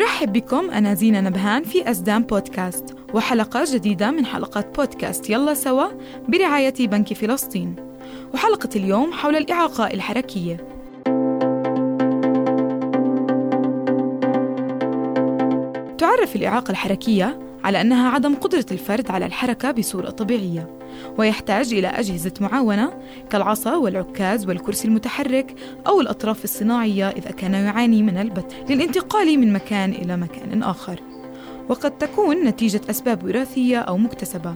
مرحب بكم أنا زينة نبهان في أسدام بودكاست وحلقة جديدة من حلقات بودكاست. يلا سوا برعاية بنك فلسطين. وحلقة اليوم حول الإعاقة الحركية. تعرف الإعاقة الحركية؟ على أنها عدم قدرة الفرد على الحركة بصورة طبيعية ويحتاج إلى أجهزة معاونة كالعصا والعكاز والكرسي المتحرك أو الأطراف الصناعية إذا كان يعاني من البت للانتقال من مكان إلى مكان آخر. وقد تكون نتيجة أسباب وراثية أو مكتسبة.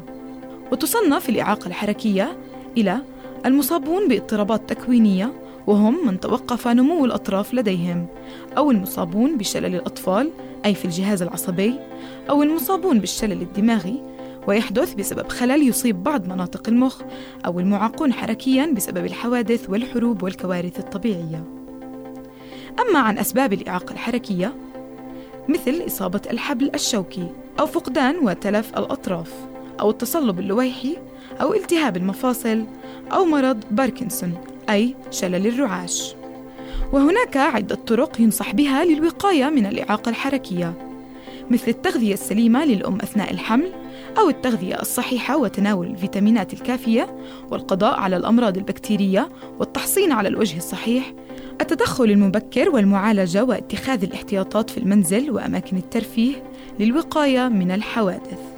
وتصنف الإعاقة الحركية إلى المصابون باضطرابات تكوينية وهم من توقف نمو الأطراف لديهم أو المصابون بشلل الأطفال أي في الجهاز العصبي أو المصابون بالشلل الدماغي ويحدث بسبب خلل يصيب بعض مناطق المخ أو المعاقون حركيا بسبب الحوادث والحروب والكوارث الطبيعية. أما عن أسباب الإعاقة الحركية مثل إصابة الحبل الشوكي أو فقدان وتلف الأطراف أو التصلب اللويحي أو التهاب المفاصل أو مرض باركنسون أي شلل الرعاش. وهناك عدة طرق ينصح بها للوقاية من الإعاقة الحركية مثل التغذية السليمة للأم أثناء الحمل أو التغذية الصحيحة وتناول الفيتامينات الكافية والقضاء على الأمراض البكتيرية والتحصين على الوجه الصحيح التدخل المبكر والمعالجة واتخاذ الاحتياطات في المنزل وأماكن الترفيه للوقاية من الحوادث.